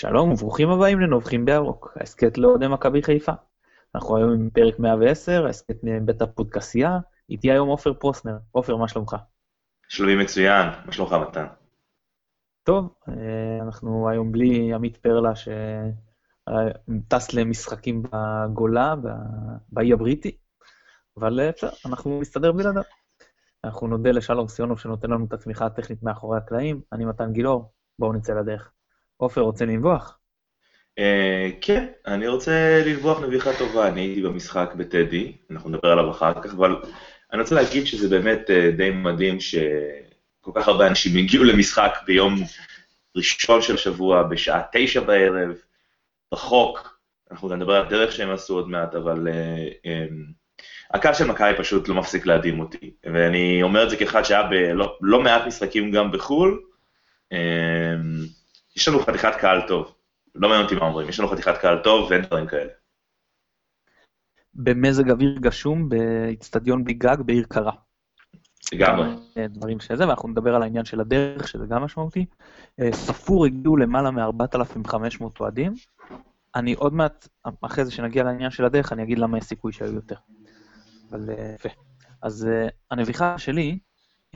שלום וברוכים הבאים לנובחים בירוק, ההסכת לאוהדי מכבי חיפה. אנחנו היום עם פרק 110, ההסכת מבית הפודקסייה, איתי היום עופר פרוסנר. עופר, מה שלומך? שלומי מצוין, מה שלומך מתן? טוב, אה, אנחנו היום בלי עמית פרלה שטס למשחקים בגולה, באי הבריטי, אבל אה, בסדר, אנחנו נסתדר בלעדיו. אנחנו נודה לשלום סיונוב שנותן לנו את התמיכה הטכנית מאחורי הקלעים, אני מתן גילאור, בואו נצא לדרך. עופר, רוצה לנבוח? Uh, כן, אני רוצה לנבוח נביחה טובה, אני הייתי במשחק בטדי, אנחנו נדבר עליו אחר כך, אבל אני רוצה להגיד שזה באמת uh, די מדהים שכל כך הרבה אנשים הגיעו למשחק ביום ראשון של שבוע, בשעה תשע בערב, רחוק, אנחנו נדבר על הדרך שהם עשו עוד מעט, אבל uh, um, הקהל של מכבי פשוט לא מפסיק להדהים אותי, ואני אומר את זה כאחד שהיה בלא לא מעט משחקים גם בחו"ל, um, יש לנו חתיכת קהל טוב. לא מעניין אותי מה אומרים, יש לנו חתיכת קהל טוב ואין דברים כאלה. במזג אוויר גשום, באיצטדיון בלי גג, בעיר קרה. לגמרי. אה, דברים שזה, ואנחנו נדבר על העניין של הדרך, שזה גם משמעותי. אה, ספור הגיעו למעלה מ-4,500 אוהדים. אני עוד מעט, אחרי זה שנגיע לעניין של הדרך, אני אגיד למה יש סיכוי שהיו יותר. אבל אה, יפה. אז הנביכה שלי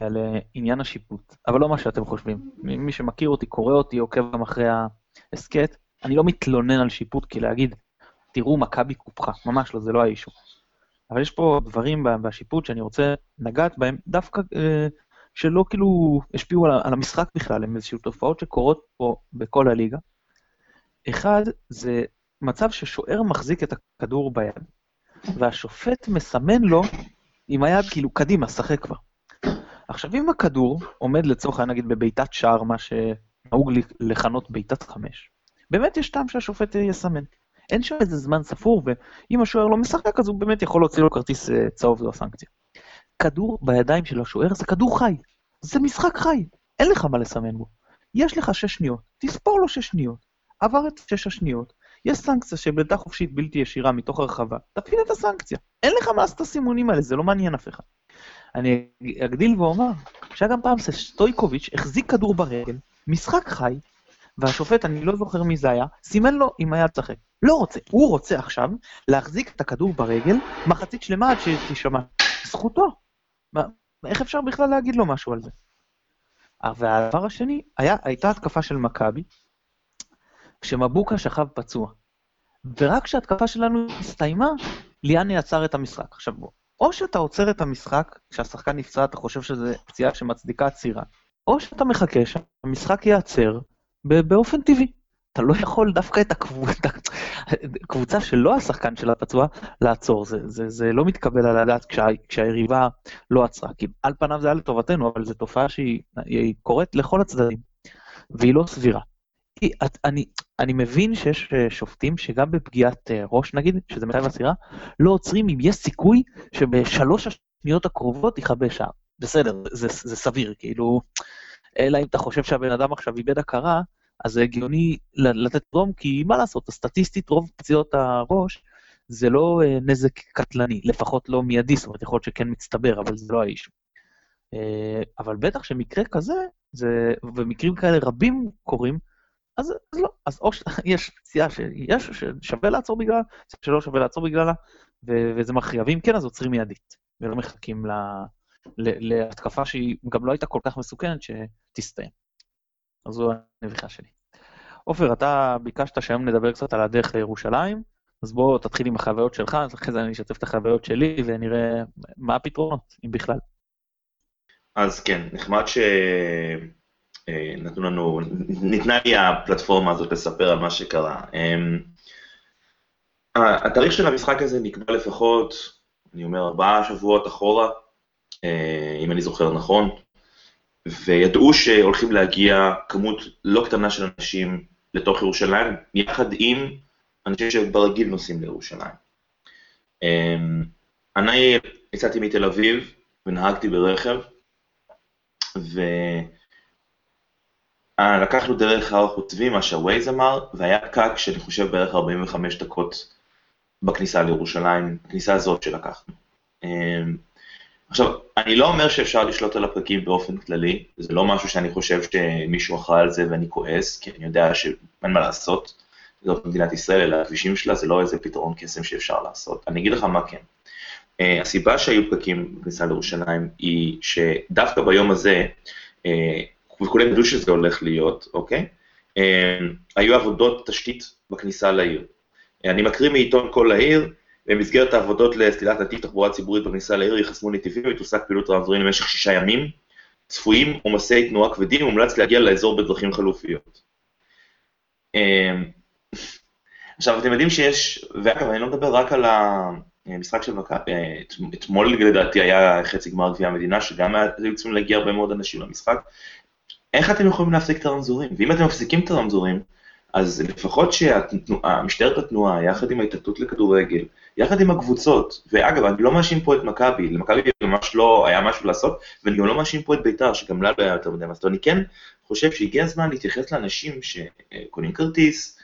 על עניין השיפוט, אבל לא מה שאתם חושבים. מי שמכיר אותי, קורא אותי, עוקב גם אחרי ההסכת, אני לא מתלונן על שיפוט כי להגיד, תראו, מכבי קופחה, ממש לא, זה לא האישו. אבל יש פה דברים בשיפוט שאני רוצה לגעת בהם, דווקא אה, שלא כאילו השפיעו על המשחק בכלל, הם איזשהו תופעות שקורות פה בכל הליגה. אחד, זה מצב ששוער מחזיק את הכדור ביד, והשופט מסמן לו עם היד כאילו, קדימה, שחק כבר. עכשיו, אם הכדור עומד לצורך העניין, נגיד, בבעיטת שער, מה שנהוג לכנות בעיטת חמש, באמת יש טעם שהשופט יסמן. אין שם איזה זמן ספור, ואם השוער לא משחק, אז הוא באמת יכול להוציא לו כרטיס אה, צהוב, זו הסנקציה. כדור בידיים של השוער זה כדור חי. זה משחק חי, אין לך מה לסמן בו. יש לך שש שניות, תספור לו שש שניות. עבר את שש השניות, יש סנקציה שבעיטה חופשית בלתי ישירה מתוך הרחבה, תפעיל את הסנקציה. אין לך מה לעשות את הסימונים האלה, זה לא מעניין אף אחד. אני אגדיל ואומר שהיה גם פעם סטויקוביץ' החזיק כדור ברגל, משחק חי, והשופט, אני לא זוכר מי זה היה, סימן לו אם היה לשחק. לא רוצה, הוא רוצה עכשיו להחזיק את הכדור ברגל מחצית שלמה עד שתישמע. זכותו. מה, איך אפשר בכלל להגיד לו משהו על זה? והדבר השני, היה, הייתה התקפה של מכבי, כשמבוקה שכב פצוע. ורק כשההתקפה שלנו הסתיימה, ליאני עצר את המשחק. עכשיו בוא, או שאתה עוצר את המשחק, כשהשחקן נפצע אתה חושב שזו פציעה שמצדיקה עצירה, או שאתה מחכה שהמשחק ייעצר באופן טבעי. אתה לא יכול דווקא את הקבוצה, הקבוצה שלא השחקן של הפצוע לעצור, זה, זה, זה לא מתקבל על הדעת כשה, כשהיריבה לא עצרה, כי על פניו זה היה לטובתנו, אבל זו תופעה שהיא קורית לכל הצדדים, והיא לא סבירה. את, אני, אני מבין שיש אה, שופטים שגם בפגיעת אה, ראש, נגיד, שזה מחייב עצירה, לא עוצרים אם יש סיכוי שבשלוש השניות הקרובות יכבה שער. בסדר, זה, זה סביר, כאילו, אלא אם אתה חושב שהבן אדם עכשיו איבד הכרה, אז זה הגיוני לתת דרום, כי מה לעשות, הסטטיסטית, רוב פציעות הראש זה לא אה, נזק קטלני, לפחות לא מיידי, זאת אומרת, יכול להיות שכן מצטבר, אבל זה לא האישו. אבל בטח שמקרה כזה, זה, ומקרים כאלה רבים קורים, אז, אז לא, אז או שיש פציעה שיש, ששווה לעצור בגללה, שלא שווה לעצור בגללה, ו- וזה מכריע, ואם כן, אז עוצרים מיידית, ולא מחכים ל- ל- להתקפה שהיא גם לא הייתה כל כך מסוכנת שתסתיים. אז זו הנביכה שלי. עופר, אתה ביקשת שהיום נדבר קצת על הדרך לירושלים, אז בוא תתחיל עם החוויות שלך, אז אחרי זה אני אשתף את החוויות שלי ונראה מה הפתרונות, אם בכלל. אז כן, נחמד ש... אה, נתנו לנו, ניתנה לי הפלטפורמה הזאת לספר על מה שקרה. אמ, התאריך של המשחק הזה נקבע לפחות, אני אומר, ארבעה שבועות אחורה, אה, אם אני זוכר נכון, וידעו שהולכים להגיע כמות לא קטנה של אנשים לתוך ירושלים, יחד עם אנשים שברגיל נוסעים לירושלים. אמ, אני יצאתי מתל אביב ונהגתי ברכב, ו... אה, לקחנו דרך הר חוצבי, מה שהווייז אמר, והיה פקק שאני חושב בערך 45 דקות בכניסה לירושלים, הכניסה הזאת שלקחנו. אמ, עכשיו, אני לא אומר שאפשר לשלוט על הפרקים באופן כללי, זה לא משהו שאני חושב שמישהו אחראי על זה ואני כועס, כי אני יודע שאין מה לעשות, זאת מדינת ישראל, אלא הכבישים שלה, זה לא איזה פתרון קסם שאפשר לעשות. אני אגיד לך מה כן. Uh, הסיבה שהיו פקקים בכניסה לירושלים היא שדווקא ביום הזה, uh, וכולם ידעו שזה הולך להיות, אוקיי? Uh, היו עבודות תשתית בכניסה לעיר. אני מקריא מעיתון כל העיר, במסגרת העבודות לסלילת נתיב תחבורה ציבורית בכניסה לעיר ייחסמו נתיבים ותוסק פעילות רב-דברים למשך שישה ימים. צפויים עומסי תנועה כבדים, מומלץ להגיע לאזור בדרכים חלופיות. עכשיו, אתם יודעים שיש, ואגב, אני לא מדבר רק על המשחק של מכבי, אתמול לדעתי היה חצי גמר גביע המדינה, שגם היו צריכים להגיע הרבה מאוד אנשים למשחק. איך אתם יכולים להפסיק את הרמזורים? ואם אתם מפסיקים את הרמזורים, אז לפחות שמשטרת התנועה, יחד עם ההתאחדות לכדורגל, יחד עם הקבוצות, ואגב, אני לא מאשים פה את מכבי, למכבי ממש לא היה משהו לעשות, ואני גם לא מאשים פה את בית"ר, שגם לה לא היה יותר מדי מסתור, אני כן חושב שהגיע הזמן להתייחס לאנשים שקונים כרטיס,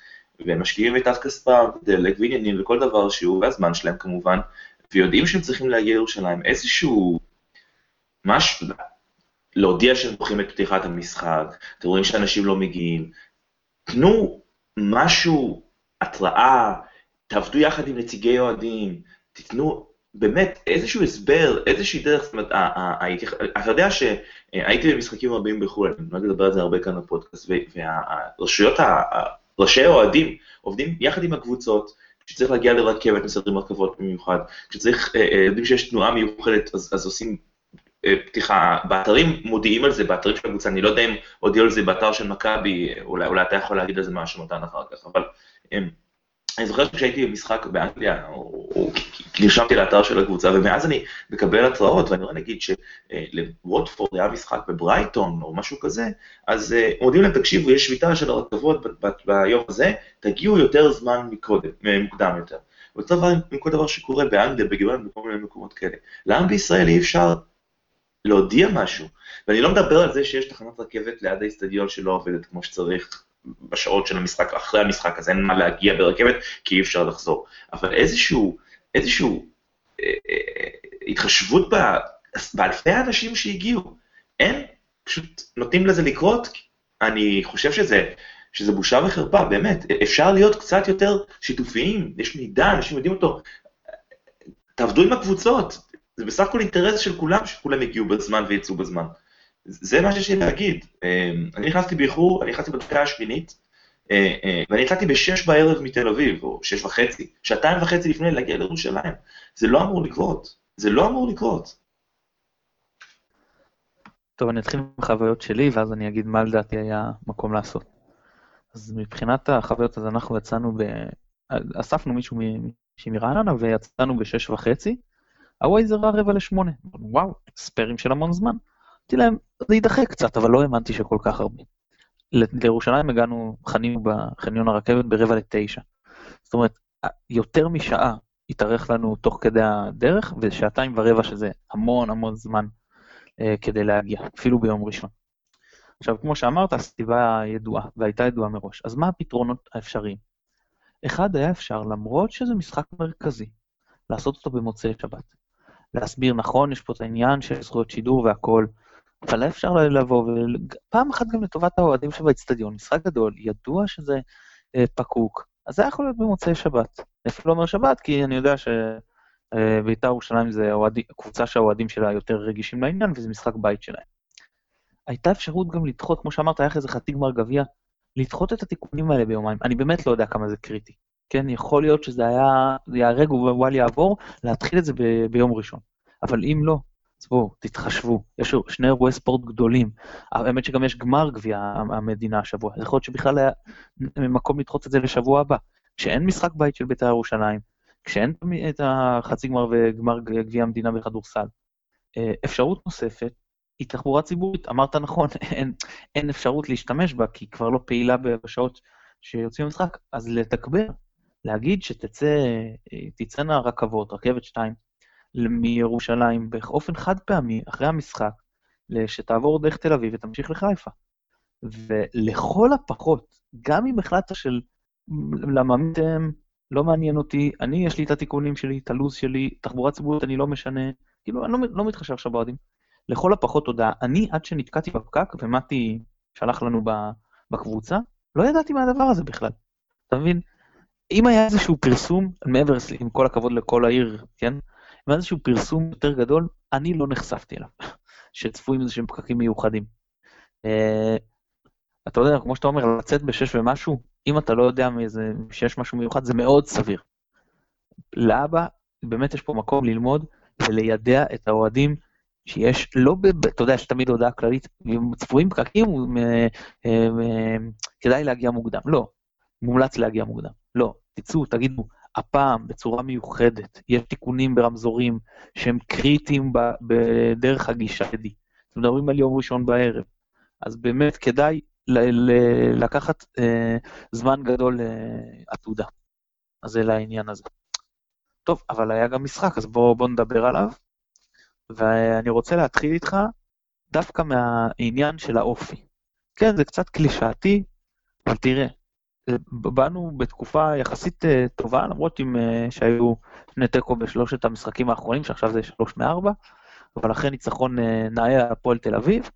ומשקיעים את כספם, דלק ועניינים וכל דבר שהוא, והזמן שלהם כמובן, ויודעים שהם צריכים להגיע לירושלים, איזשהו משהו, להודיע שהם דוחים את פתיחת המשחק, אתם רואים שאנשים לא מגיעים, תנו משהו, התראה, תעבדו יחד עם נציגי אוהדים, תיתנו באמת איזשהו הסבר, איזושהי דרך, זאת אומרת, אתה יודע שהייתי במשחקים רבים בחו"ל, אני לא לדבר על זה הרבה כאן בפודקאסט, והרשויות, ראשי האוהדים עובדים יחד עם הקבוצות, כשצריך להגיע לרכבת מסדרים רכבות במיוחד, כשצריך, אה, אה, יודעים שיש תנועה מיוחדת אז, עושים פתיחה, באתרים מודיעים על זה, באתרים של הקבוצה, אני לא יודע אם הודיעו על זה באתר של מכבי, אולי, אולי אתה יכול להגיד על זה משהו מתן אחר כך, אבל אני זוכר שכשהייתי במשחק באנגליה, נרשמתי לאתר של הקבוצה, ומאז אני מקבל התראות, ואני רואה נגיד שלווטפורד היה משחק בברייטון או משהו כזה, אז מודיעים להם, תקשיבו, יש שביתה של הרכבות ביום הזה, תגיעו יותר זמן מקודם, מוקדם יותר. ואותו דבר עם כל דבר שקורה באנגליה, בגרמניה, בכל מיני מקומות כאלה. למה בישראל אי אפשר להודיע משהו? ואני לא מדבר על זה שיש תחנת רכבת ליד האיצטדיון שלא עובדת כמו שצריך, בשעות של המשחק, אחרי המשחק, אז אין מה להגיע ברכבת, כי אי אפשר לחזור. אבל איזשהו, איזשהו אה, אה, התחשבות ב, באלפי האנשים שהגיעו, אין, פשוט נותנים לזה לקרות, אני חושב שזה, שזה בושה וחרפה, באמת, אפשר להיות קצת יותר שיתופיים, יש מידע, אנשים יודעים אותו, תעבדו עם הקבוצות, זה בסך הכל אינטרס של כולם, שכולם יגיעו בזמן ויצאו בזמן. זה מה שיש לי להגיד. אמ, אני נכנסתי באיחור, אני נכנסתי בדקה השמינית, אה, אה, ואני יצאתי בשש בערב מתל אביב, או שש וחצי, שעתיים וחצי לפני להגיע לירושלים. זה לא אמור לקרות. זה לא אמור לקרות. טוב, אני אתחיל עם החוויות שלי, ואז אני אגיד מה לדעתי היה מקום לעשות. אז מבחינת החוויות, אז אנחנו יצאנו ב... אספנו מישהו מרעננה ויצאנו בשש וחצי, הווייז הראה רבע לשמונה. וואו, ספיירים של המון זמן. אמרתי להם, זה יידחה קצת, אבל לא האמנתי שכל כך הרבה. לירושלים הגענו, חנינו בחניון הרכבת ברבע לתשע. זאת אומרת, יותר משעה התארך לנו תוך כדי הדרך, ושעתיים ורבע שזה המון המון זמן אה, כדי להגיע, אפילו ביום ראשון. עכשיו, כמו שאמרת, הסיבה ידועה, והייתה ידועה מראש. אז מה הפתרונות האפשריים? אחד, היה אפשר, למרות שזה משחק מרכזי, לעשות אותו במוצאי שבת. להסביר, נכון, יש פה את העניין של זכויות שידור והכול, אבל אפשר לבוא, ופעם אחת גם לטובת האוהדים שבאצטדיון, משחק גדול, ידוע שזה אה, פקוק, אז זה יכול להיות במוצאי שבת. איפה לא אומר שבת, כי אני יודע שבית"ר אה, ירושלים זה אוהדי, קבוצה שהאוהדים שלה יותר רגישים לעניין, וזה משחק בית שלהם. הייתה אפשרות גם לדחות, כמו שאמרת, היה איזה חצי גמר גביע, לדחות את התיקונים האלה ביומיים. אני באמת לא יודע כמה זה קריטי. כן, יכול להיות שזה היה, ייהרג ווואל יעבור, להתחיל את זה ב, ביום ראשון. אבל אם לא, אז בואו, תתחשבו. יש שני אירועי ספורט גדולים. האמת שגם יש גמר גביע המדינה השבוע. יכול להיות שבכלל היה מקום לדחות את זה לשבוע הבא. כשאין משחק בית של בית"ר ירושלים, כשאין את החצי גמר וגמר גביע המדינה בכדורסל, אה, אפשרות נוספת היא תחבורה ציבורית. אמרת נכון, אין, אין אפשרות להשתמש בה, כי היא כבר לא פעילה בשעות שיוצאים למשחק, אז לתגבר. להגיד שתצאנה רכבות, רכבת 2, מירושלים באופן חד פעמי, אחרי המשחק, שתעבור דרך תל אביב ותמשיך לחיפה. ולכל הפחות, גם אם החלטת של למה אתם, לא מעניין אותי, אני, יש לי את התיקונים שלי, את הלו"ז שלי, תחבורה ציבורית אני לא משנה, כאילו, אני לא, לא מתחשב עכשיו באוהדים. לכל הפחות הודעה. אני, עד שנתקעתי בפקק, ומתי שלח לנו בקבוצה, לא ידעתי מה הדבר הזה בכלל. אתה מבין? אם היה איזשהו פרסום, מעבר, עם כל הכבוד לכל העיר, כן? אם היה איזשהו פרסום יותר גדול, אני לא נחשפתי אליו, שצפויים איזשהם פקקים מיוחדים. אה, אתה יודע, כמו שאתה אומר, לצאת בשש ומשהו, אם אתה לא יודע מאיזה, שיש משהו מיוחד, זה מאוד סביר. לאבא, באמת יש פה מקום ללמוד וליידע את האוהדים שיש, לא, ב, אתה יודע, יש תמיד הודעה כללית, אם צפויים פקקים, כדאי להגיע מוקדם. לא, מומלץ להגיע מוקדם. לא, תצאו, תגידו, הפעם, בצורה מיוחדת, יש תיקונים ברמזורים שהם קריטיים בדרך הגישה שלי. אתם מדברים על יום ראשון בערב. אז באמת כדאי לקחת אה, זמן גדול לעתודה. אה, אז זה לעניין הזה. טוב, אבל היה גם משחק, אז בואו בוא נדבר עליו. ואני רוצה להתחיל איתך דווקא מהעניין של האופי. כן, זה קצת קלישאתי, אבל תראה, באנו בתקופה יחסית אה, טובה, למרות עם, אה, שהיו שני תיקו בשלושת המשחקים האחרונים, שעכשיו זה שלוש מארבע, אבל אחרי ניצחון אה, נאה הפועל תל אביב,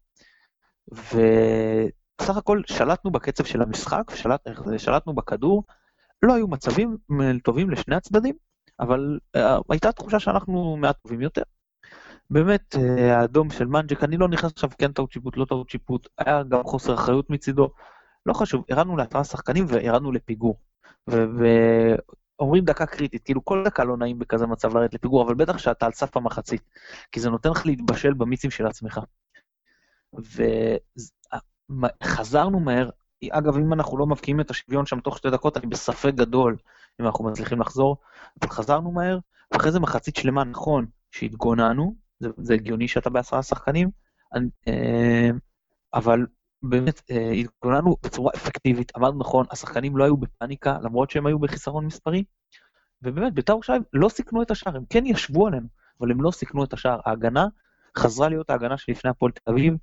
ובסך הכל שלטנו בקצב של המשחק, שלט, שלטנו בכדור, לא היו מצבים טובים לשני הצדדים, אבל הייתה תחושה שאנחנו מעט טובים יותר. באמת, האדום של מנג'ק, אני לא נכנס עכשיו כן טעות שיפוט, לא טעות שיפוט, היה גם חוסר אחריות מצידו, לא חשוב, ירדנו לעשרה שחקנים וירדנו לפיגור. ואומרים דקה קריטית, כאילו כל דקה לא נעים בכזה מצב לרדת לפיגור, אבל בטח שאתה על סף המחצית, כי זה נותן לך להתבשל במיצים של עצמך. וחזרנו מהר, אגב, אם אנחנו לא מבקיעים את השוויון שם תוך שתי דקות, אני בספק גדול אם אנחנו מצליחים לחזור, אבל חזרנו מהר, ואחרי זה מחצית שלמה, נכון, שהתגוננו, זה, זה הגיוני שאתה בעשרה שחקנים, אני, אה, אבל באמת אה, התגוננו בצורה אפקטיבית, אמרנו נכון, השחקנים לא היו בפאניקה, למרות שהם היו בחיסרון מספרי, ובאמת, בית"ר ירושלים לא סיכנו את השער, הם כן ישבו עלינו, אבל הם לא סיכנו את השער. ההגנה חזרה להיות ההגנה שלפני הפועל תל אביב,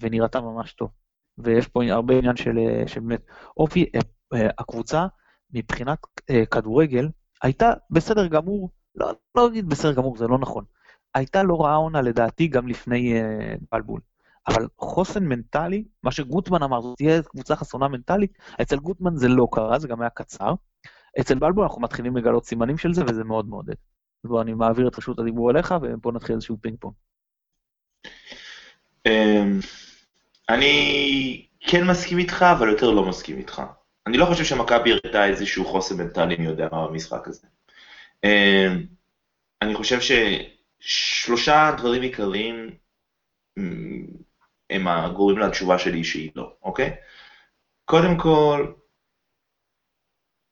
ונראתה ממש טוב. ויש פה הרבה עניין של, אה, באמת אופי, אה, הקבוצה מבחינת כדורגל הייתה בסדר גמור, לא, לא אגיד בסדר גמור, זה לא נכון. הייתה לא רעה עונה לדעתי גם לפני בלבול. אבל חוסן מנטלי, מה שגוטמן אמר, זאת תהיה קבוצה חסונה מנטלית, אצל גוטמן זה לא קרה, זה גם היה קצר. אצל בלבול אנחנו מתחילים לגלות סימנים של זה, וזה מאוד מעודד. אז בוא, אני מעביר את רשות הדיבור אליך, ובוא נתחיל איזשהו פינג פונג. אמ, אני כן מסכים איתך, אבל יותר לא מסכים איתך. אני לא חושב שמכבי הראתה איזשהו חוסן מנטלי מי יודע מה במשחק הזה. אמ, אני חושב ששלושה דברים עיקריים הם הגורמים לתשובה שלי שהיא לא, אוקיי? קודם כל,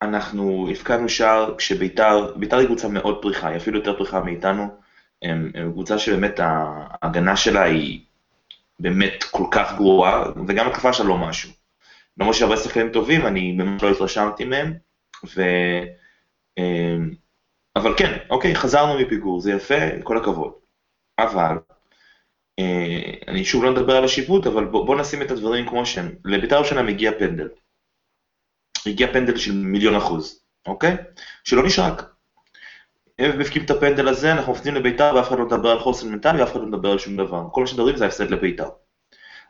אנחנו הפקדנו שער כשביתר, ביתר היא קבוצה מאוד פריחה, היא אפילו יותר פריחה מאיתנו, הם, הם קבוצה שבאמת ההגנה שלה היא באמת כל כך גרועה, וגם התקפה שלה לא משהו. למרות שהרבה שחקנים טובים, אני באמת לא התרשמתי מהם, ו... אמ, אבל כן, אוקיי, חזרנו מפיגור, זה יפה, כל הכבוד. אבל אה, אני שוב לא מדבר על השיפוט, אבל בוא, בוא נשים את הדברים כמו שהם. לבית"ר ירושלים הגיע פנדל. הגיע פנדל של מיליון אחוז, אוקיי? שלא נשרק. הם מבקיעים את הפנדל הזה, אנחנו מפנים לבית"ר ואף אחד לא מדבר על חוסן מנטלי ואף אחד לא מדבר על שום דבר. כל מה שמדברים זה ההפסד לבית"ר.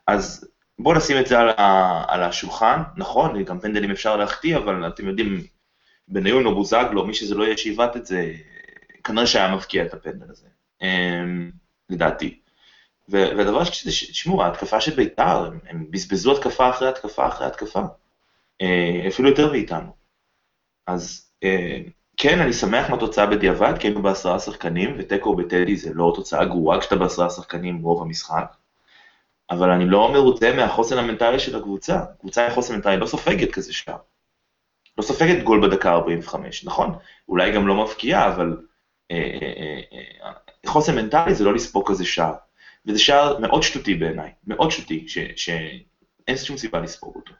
אז בואו נשים את זה על, ה, על השולחן, נכון, גם פנדלים אפשר להחטיא, אבל אתם יודעים, בניון או בוזגלו, מי שזה לא יהיה שיבעט את זה, כנראה שהיה מבקיע את הפנדל הזה, אמ, לדעתי. והדבר שני, תשמעו, ההתקפה של בית"ר, הם, הם בזבזו התקפה אחרי התקפה אחרי התקפה, אה, אפילו יותר מאיתנו. אז אה, כן, אני שמח מהתוצאה בדיעבד, כי היינו בעשרה שחקנים, ותיקו בטדי זה לא תוצאה גרועה כשאתה בעשרה שחקנים רוב המשחק, אבל אני לא מרוצה מהחוסן המנטלי של הקבוצה. קבוצה עם חוסן מנטלי לא סופגת כזה שער. לא סופגת גול בדקה 45, נכון, אולי גם לא מבקיעה, אבל אה, אה, אה, אה, חוסן מנטלי זה לא לספוג כזה שער. וזה שער מאוד שטותי בעיניי, מאוד שטותי, שאין שום סיבה לספוג אותו.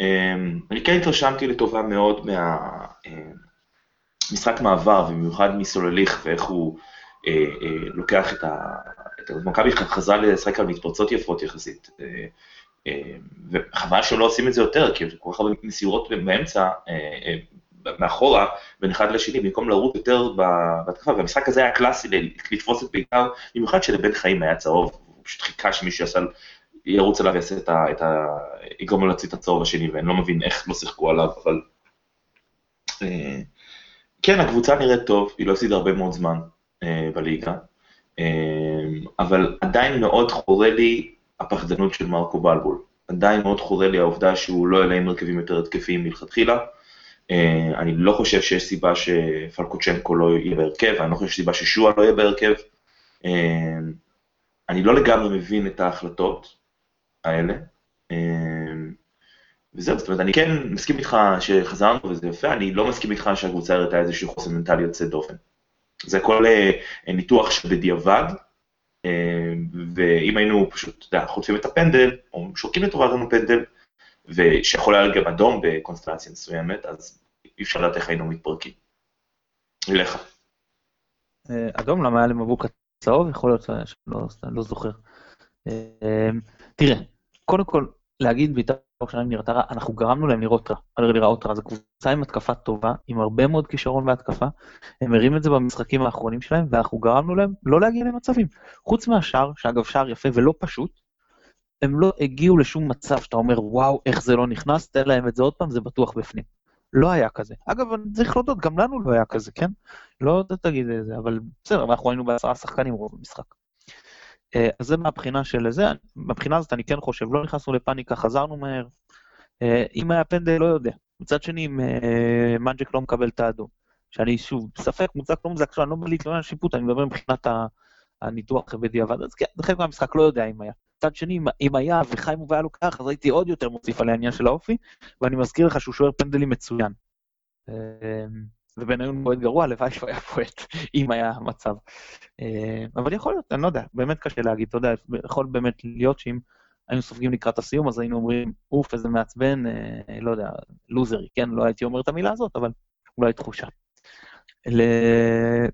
אמ, אני כן התרשמתי לטובה מאוד מהמשחק אמ, מעבר, ובמיוחד מסולליך ואיך הוא אה, אה, לוקח את ה... מכבי חזרה לשחק על מתפרצות יפות יחסית. אה, וחבל שהם לא עושים את זה יותר, כי כל כך הרבה מסירות באמצע, מאחורה בין אחד לשני, במקום לרוץ יותר בהתקפה, והמשחק הזה היה קלאסי לתפוס את בית"ר, במיוחד שלבן חיים היה צהוב, הוא פשוט חיכה שמישהו יעשה, ירוץ עליו ויעשה את ה... יגרום לו להוציא את הצהוב השני, ואני לא מבין איך לא שיחקו עליו, אבל... אה, כן, הקבוצה נראית טוב, היא לא הפסידה הרבה מאוד זמן אה, בליגה, אבל עדיין מאוד חורה לי הפחדנות של מרקו בלבול. עדיין מאוד חורה לי העובדה שהוא לא יעלה עם הרכבים יותר התקפיים מלכתחילה. אה, אני לא חושב שיש סיבה שפלקוצ'נקו לא יהיה בהרכב, אני לא חושב שיש סיבה ששועה לא יהיה בהרכב. אה, אני לא לגמרי מבין את ההחלטות האלה. אה, וזהו, זאת אומרת, אני כן מסכים איתך שחזרנו וזה יפה, אני לא מסכים איתך שהקבוצה הראתה איזשהו חוסן מנטלי יוצא דופן. זה הכל ניתוח שבדיעבד, ואם היינו פשוט, אתה יודע, חוטפים את הפנדל, או שורקים לטובת לנו פנדל, ושיכול היה גם אדום בקונסטלציה מסוימת, אז אי אפשר לדעת איך היינו מתפרקים. אה, אדום, למה היה להם מבוק צהוב? יכול להיות שאני לא, לא זוכר. אה, תראה, קודם כל, להגיד בית"ר ירושלים נראתה רע, אנחנו גרמנו להם לראות רע, לראות רע. זו קבוצה עם התקפה טובה, עם הרבה מאוד כישרון בהתקפה, הם הרים את זה במשחקים האחרונים שלהם, ואנחנו גרמנו להם לא להגיע למצבים. חוץ מהשער, שאגב שער יפה ולא פשוט, הם לא הגיעו לשום מצב שאתה אומר, וואו, איך זה לא נכנס, תן להם את זה עוד פעם, זה בטוח בפנים. לא היה כזה. אגב, אני צריך להודות, גם לנו לא היה כזה, כן? לא תגיד את זה, אבל בסדר, אנחנו היינו בעשרה שחקנים רוב המשחק. אה, אז זה מהבחינה של זה, מבחינה הזאת אני כן חושב, לא נכנסנו לפאניקה, חזרנו מהר. אה, אם היה פנדל, לא יודע. מצד שני, אם אה, מנג'ק לא מקבל את האדום, שאני שוב, ספק מוצדק לא מוצדק, עכשיו אני לא בא להתלונן על שיפוט, אני מדבר מבחינת הניתוח בדיעבד, אז כן, זה חלק מהמשחק, לא יודע אם היה. מצד שני, אם היה וחיים הוא היה לוקח, אז הייתי עוד יותר מוסיף על העניין של האופי, ואני מזכיר לך שהוא שוער פנדלים מצוין. ובניון פועט גרוע, הלוואי שהוא היה פועט, אם היה מצב. אה, אבל יכול להיות, אני לא יודע, באמת קשה להגיד, אתה יודע, יכול באמת להיות שאם היינו סופגים לקראת הסיום, אז היינו אומרים, אוף, איזה מעצבן, אה, לא יודע, לוזרי, כן? לא הייתי אומר את המילה הזאת, אבל אולי תחושה.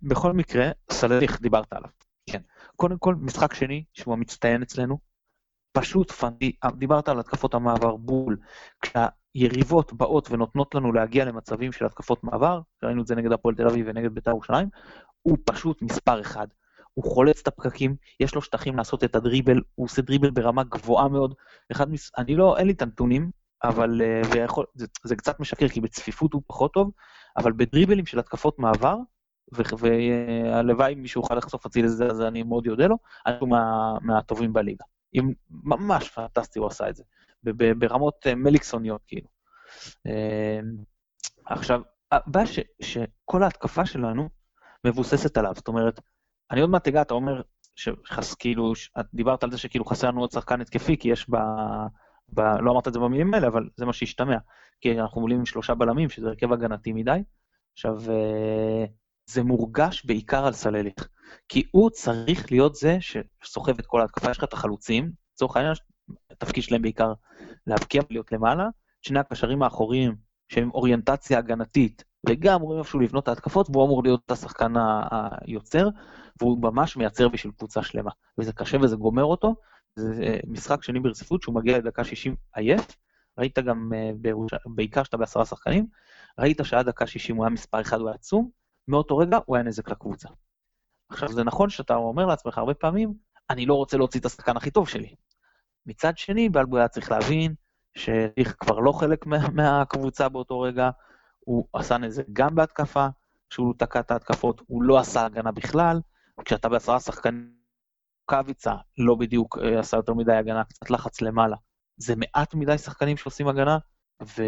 בכל מקרה, סלליך, דיברת עליו, כן. קודם כל, משחק שני, שהוא המצטיין אצלנו, פשוט פנטי, דיברת על התקפות המעבר בול, כשה... יריבות באות ונותנות לנו להגיע למצבים של התקפות מעבר, ראינו את זה נגד הפועל תל אביב ונגד בית"ר ירושלים, הוא פשוט מספר אחד. הוא חולץ את הפקקים, יש לו שטחים לעשות את הדריבל, הוא עושה דריבל ברמה גבוהה מאוד. אחד מס... אני לא, אין לי את הנתונים, אבל, אה, ויכול, זה, זה קצת משקר, כי בצפיפות הוא פחות טוב, אבל בדריבלים של התקפות מעבר, והלוואי מישהו יוכל לחשוף אצילי לזה, אז אני מאוד אודה לו, אני הוא מה, מהטובים בליגה. אם, ממש פנטסטי הוא עשה את זה. ברמות אה, מליקסוניות, כאילו. אה, עכשיו, הבעיה שכל ההתקפה שלנו מבוססת עליו, זאת אומרת, אני עוד מעט אגע, אתה אומר, שחס, כאילו, את דיברת על זה שכאילו חסר לנו עוד שחקן התקפי, כי יש ב... ב... לא אמרת את זה במילים האלה, אבל זה מה שהשתמע. כי אנחנו עולים עם שלושה בלמים, שזה הרכב הגנתי מדי. עכשיו, אה, זה מורגש בעיקר על סלליך. כי הוא צריך להיות זה שסוחב את כל ההתקפה. יש לך את החלוצים, לצורך העניין, התפקיד שלהם בעיקר להבקיע ולהיות למעלה. שני הקשרים האחוריים, שהם אוריינטציה הגנתית, וגם אמורים איפשהו לבנות את ההתקפות, והוא אמור להיות השחקן היוצר, והוא ממש מייצר בשביל קבוצה שלמה. וזה קשה וזה גומר אותו. זה אה, משחק שני ברציפות שהוא מגיע לדקה 60 עייף. ראית גם, אה, בעיקר שאתה בעשרה שחקנים, ראית שעד דקה 60 הוא היה מספר אחד, הוא היה עצום, מאותו רגע הוא היה נזק לקבוצה. עכשיו, זה נכון שאתה אומר לעצמך הרבה פעמים, אני לא רוצה להוציא את השחקן הכי טוב שלי. מצד שני, בלבו היה צריך להבין שליך כבר לא חלק מה, מהקבוצה באותו רגע, הוא עשה נזק גם בהתקפה, כשהוא תקע את ההתקפות, הוא לא עשה הגנה בכלל, כשאתה בעשרה שחקנים, קוויצה לא בדיוק אה, עשה יותר מדי הגנה, קצת לחץ למעלה. זה מעט מדי שחקנים שעושים הגנה, ו...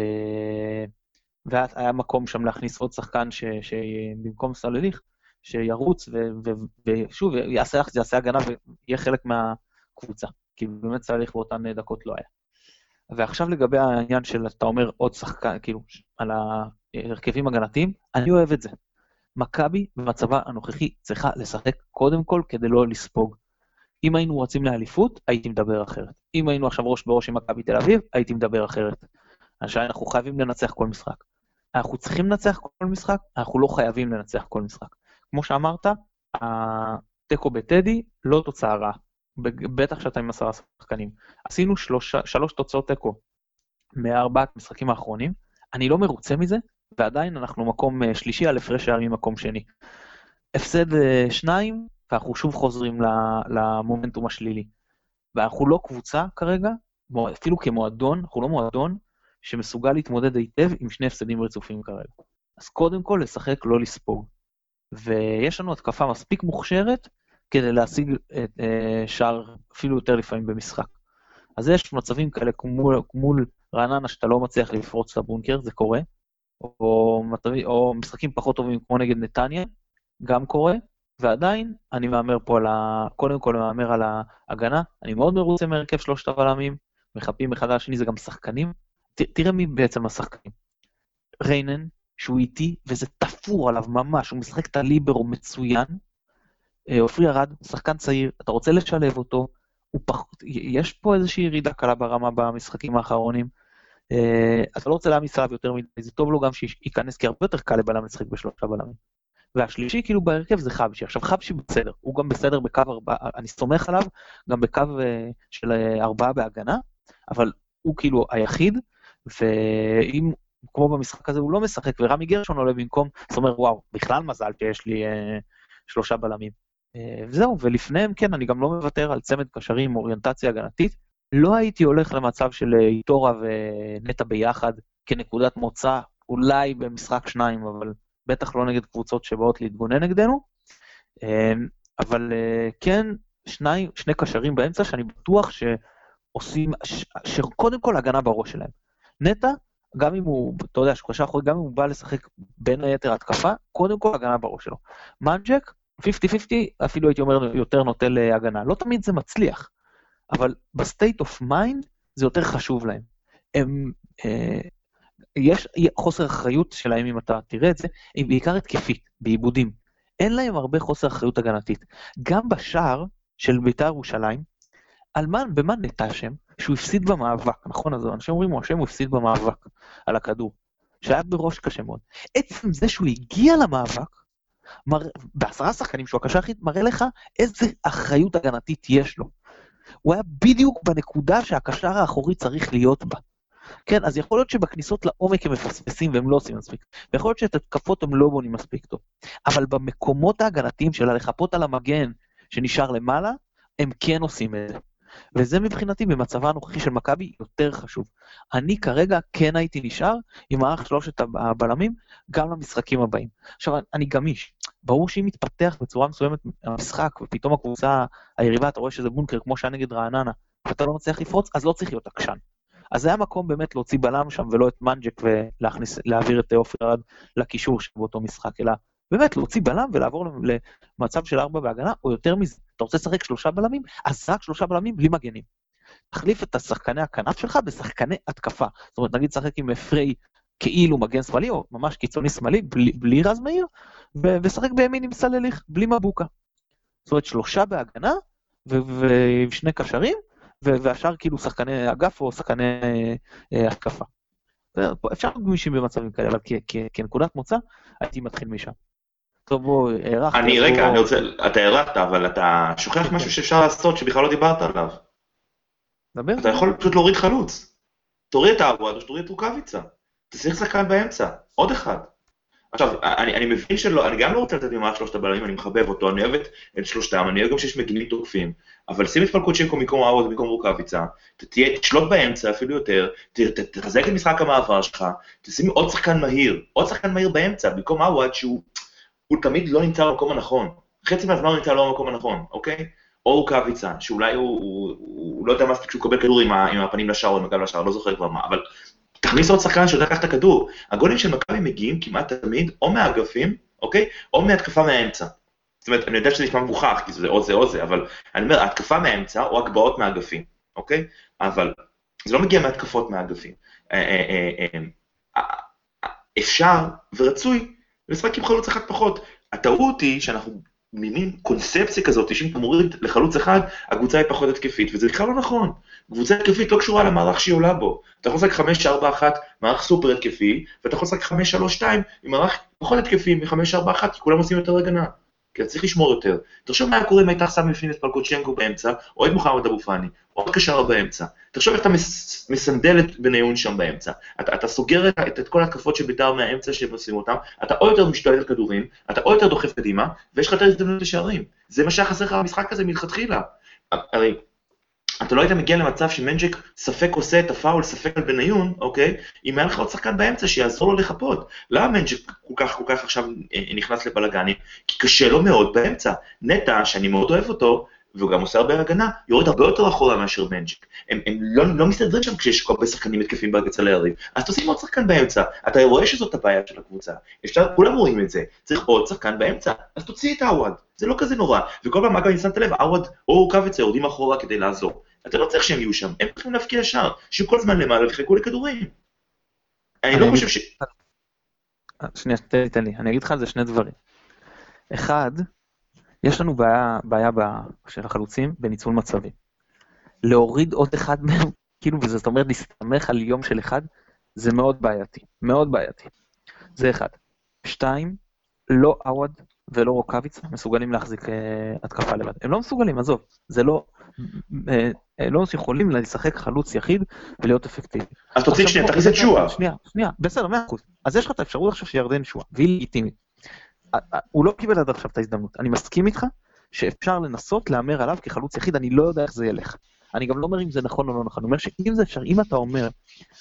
והיה מקום שם להכניס עוד שחקן ש... שבמקום סלליך, שירוץ, ו... ו... ושוב, יעשה, יעשה הגנה ויהיה חלק מהקבוצה. כי באמת סלליך באותן דקות לא היה. ועכשיו לגבי העניין של, אתה אומר עוד שחקן, כאילו, על ההרכבים הגנתיים, אני אוהב את זה. מכבי במצבה הנוכחי צריכה לשחק קודם כל כדי לא לספוג. אם היינו רוצים לאליפות, הייתי מדבר אחרת. אם היינו עכשיו ראש בראש עם מכבי תל אביב, הייתי מדבר אחרת. עכשיו אנחנו חייבים לנצח כל משחק. אנחנו צריכים לנצח כל משחק, אנחנו לא חייבים לנצח כל משחק. כמו שאמרת, התיקו בטדי לא תוצאה רעה. בטח שאתה עם עשרה שחקנים. עשינו שלוש, שלוש תוצאות תיקו מארבעת המשחקים האחרונים, אני לא מרוצה מזה, ועדיין אנחנו מקום אה, שלישי על הפרש שערים ממקום שני. הפסד אה, שניים, ואנחנו שוב חוזרים למומנטום השלילי. ואנחנו לא קבוצה כרגע, אפילו כמועדון, אנחנו לא מועדון שמסוגל להתמודד היטב עם שני הפסדים רצופים כרגע. אז קודם כל לשחק, לא לספוג. ויש לנו התקפה מספיק מוכשרת כדי להשיג את אה, שער אפילו יותר לפעמים במשחק. אז יש מצבים כאלה מול, מול רעננה שאתה לא מצליח לפרוץ את הבונקר, זה קורה, או, או משחקים פחות טובים כמו נגד נתניה, גם קורה, ועדיין אני מהמר פה על ה... קודם כל אני מהמר על ההגנה, אני מאוד מרוצה מהרכב שלושת הבלמים, מחפים אחד על השני, זה גם שחקנים. תראה מי בעצם השחקנים. ריינן, שהוא איטי, וזה תפור עליו ממש, הוא משחק את הליברו מצוין. אה, עופרי ארד, שחקן צעיר, אתה רוצה לשלב אותו, פחות, יש פה איזושהי ירידה קלה ברמה במשחקים האחרונים. אה, אתה לא רוצה להעמיס עליו יותר מדי, זה טוב לו גם שייכנס, כי הרבה יותר קל לבלם לשחק בשלושה בלמים. והשלישי כאילו בהרכב זה חבשי. עכשיו חבשי בסדר, הוא גם בסדר בקו ארבעה, אני סומך עליו גם בקו אה, של ארבעה בהגנה, אבל הוא כאילו היחיד, ואם כמו במשחק הזה הוא לא משחק, ורמי גרשון עולה במקום, זאת אומרת, וואו, בכלל מזל שיש לי אה, שלושה בלמים. אה, וזהו, ולפניהם, כן, אני גם לא מוותר על צמד קשרים אוריינטציה הגנתית. לא הייתי הולך למצב של אה, איטורה ונטע ביחד כנקודת מוצא, אולי במשחק שניים, אבל בטח לא נגד קבוצות שבאות להתגונן נגדנו. אה, אבל אה, כן, שני, שני קשרים באמצע שאני בטוח שעושים, שקודם כל הגנה בראש שלהם. נטע, גם אם הוא, אתה יודע, שהוא קשר אחורי, גם אם הוא בא לשחק בין היתר התקפה, קודם כל הגנה בראש שלו. מנג'ק, 50-50, אפילו הייתי אומר יותר נוטה להגנה. לא תמיד זה מצליח, אבל ב state of mind זה יותר חשוב להם. הם, אה, יש חוסר אחריות שלהם, אם אתה תראה את זה, היא בעיקר התקפית, באיבודים. אין להם הרבה חוסר אחריות הגנתית. גם בשער של בית"ר ירושלים, על מה, במה נטע אשם? שהוא הפסיד במאבק, נכון? אז אנשים אומרים, הוא הוא הפסיד במאבק על הכדור. שהיה בראש קשה מאוד. עצם זה שהוא הגיע למאבק, מר... בעשרה שחקנים שהוא הקשר הכי, מראה לך איזה אחריות הגנתית יש לו. הוא היה בדיוק בנקודה שהקשר האחורי צריך להיות בה. כן, אז יכול להיות שבכניסות לעומק הם מפספסים והם לא עושים מספיק, ויכול להיות שאת התקפות הם לא בונים מספיק טוב, אבל במקומות ההגנתיים של הלחפות על המגן שנשאר למעלה, הם כן עושים את זה. וזה מבחינתי במצבה הנוכחי של מכבי יותר חשוב. אני כרגע כן הייתי נשאר עם מערך שלושת הבלמים גם למשחקים הבאים. עכשיו, אני גמיש. ברור שאם מתפתח בצורה מסוימת המשחק, ופתאום הקבוצה היריבה, אתה רואה שזה בונקר כמו שהיה נגד רעננה, ואתה לא מצליח לפרוץ, אז לא צריך להיות עקשן. אז היה מקום באמת להוציא בלם שם ולא את מנג'ק ולהעביר את עופר ארד לקישור שבאותו משחק, אלא באמת להוציא בלם ולעבור למצב של ארבע בהגנה, או יותר מזה. אתה רוצה לשחק שלושה בלמים? אז רק שלושה בלמים בלי מגנים. תחליף את השחקני הכנף שלך בשחקני התקפה. זאת אומרת, נגיד שחק עם פריי כאילו מגן שמאלי, או ממש קיצוני שמאלי, בלי, בלי רז מאיר, ושחק בימין עם סלליך, בלי מבוקה. זאת אומרת, שלושה בהגנה, ועם שני קשרים, והשאר כאילו שחקני אגף או שחקני אה, התקפה. אפשר גמישים במצבים כאלה, אבל כנקודת מוצא, הייתי מתחיל משם. טוב, בוא, הארכת. אני, רגע, אני רוצה, אתה הארכת, אבל אתה שוכח משהו שאפשר לעשות שבכלל לא דיברת עליו. דבר. אתה יכול פשוט להוריד חלוץ. תוריד את האבואד או שתוריד את רוקאביצה. תשיח שחקן באמצע, עוד אחד. עכשיו, אני, אני מבין שלא, אני גם לא רוצה לתת ממערך שלושת הבלמים, אני מחבב אותו, אני אוהב את, שלושתם, אני אוהב גם שיש מגינים תוקפים, אבל שים את פלקוצ'נקו במקום אאווד ובמקום רוקאביצה, תשלוט באמצע אפילו יותר, ת, ת, תחזק את משחק המעבר שלך, תשים עוד שחקן מהיר, עוד שחקן מהיר באמצע, במקום אאווד שהוא הוא תמיד לא נמצא במקום הנכון. חצי מהזמן הוא נמצא לא במקום הנכון, אוקיי? או רוקאביצה, שאולי הוא, הוא, הוא, לא יודע מספיק כשהוא מקבל כדור עם, ה, עם הפנים לשער או עם הגב לשער, לא זוכר כבר מה, אבל תכניס עוד שחקן שיודע לקחת את הכדור. הגולים של מכבי מגיעים כמעט תמיד או מהאגפים, אוקיי? או מהתקפה מהאמצע. זאת אומרת, אני יודע שזה נשמע מגוחך, כי זה או זה או זה, אבל אני אומר, התקפה מהאמצע או הגבהות מהאגפים, אוקיי? אבל זה לא מגיע מהתקפות מהאגפים. אה, אה, אה, אפשר ורצוי לשחק עם חלוץ אחד פחות. הטעות היא שאנחנו ממין קונספציה כזאת, שאם אתה מוריד לחלוץ אחד, הקבוצה היא פחות התקפית, וזה בכלל לא נכון. קבוצה התקפית לא קשורה למערך שהיא עולה בו. אתה יכול לשחק 5-4-1, מערך סופר התקפי, ואתה יכול לשחק 5-3-2 עם מערך פחות התקפי מ-5-4-1, כי כולם עושים יותר הגנה. כי אתה צריך לשמור יותר. תחשוב מה היה קורה אם היית שם בפנים את פלקוצ'נקו באמצע, או את מוחמד אבו פאני, או את קשרה באמצע. תחשוב איך אתה מס, מסנדל את בניון שם באמצע. אתה, אתה סוגר את, את, את כל התקפות של בית"ר מהאמצע שהם עושים אותם, אתה או יותר משתולל על כדורים, אתה או יותר דוחף קדימה, ויש לך יותר הזדמנות לשערים. זה מה שהיה חסר לך במשחק הזה מלכתחילה. הרי אתה לא היית מגיע למצב שמנג'ק ספק עושה את הפאול, ספק על בניון, אוקיי? אם היה לך עוד שחקן באמצע שיעזור לו לחפות. למה מנג'ק כל כך כל כך עכשיו אה, נכנס לבלאגנים? כי קשה לו מאוד באמצע. נטע, שאני מאוד אוהב אותו, והוא גם עושה הרבה הגנה, יורד הרבה יותר אחורה מאשר מנג'ק. הם, הם לא, לא מסתדרים שם כשיש כל הרבה שחקנים מתקיפים אצל היריב. אז תשים עוד שחקן באמצע. אתה רואה שזאת הבעיה של הקבוצה. אפשר, כולם רואים את זה. צריך עוד שחקן באמצע. אז תוציא את עווד. זה לא כזה נורא. וכל פעם, אגב, אני שמת לב, עווד או רוקאביצה יורדים אחורה כדי לעזור. אתה לא צריך שהם יהיו שם, הם צריכים להבקיע שער, שיהיו כל הזמן למעלה ויחכו לכדורים. אני לא חושב ש... שנייה, תן לי, אני אגיד לך על זה שני דברים. אחד, יש לנו בעיה, בעיה של החלוצים בניצול מצבים. להוריד עוד אחד מהם, כאילו, וזה זאת אומרת להסתמך על יום של אחד, זה מאוד בעייתי, מאוד בעייתי. זה אחד. שתיים, לא עווד ולא רוקאביצה מסוגלים להחזיק אה, התקפה לבד. הם לא מסוגלים, עזוב, זה לא... אה, אה, לא יכולים לשחק חלוץ יחיד ולהיות אפקטיבי. אז תוציא שנייה, תכניס את שועה. שנייה, שנייה, בסדר, מאה אחוז. אז יש לך את האפשרות עכשיו שירדן שועה, והיא לגיטימית. הוא לא קיבל עד עכשיו את ההזדמנות. אני מסכים איתך שאפשר לנסות להמר עליו כחלוץ יחיד, אני לא יודע איך זה ילך. אני גם לא אומר אם זה נכון או לא נכון, אני אומר שאם זה אפשר, אם אתה אומר,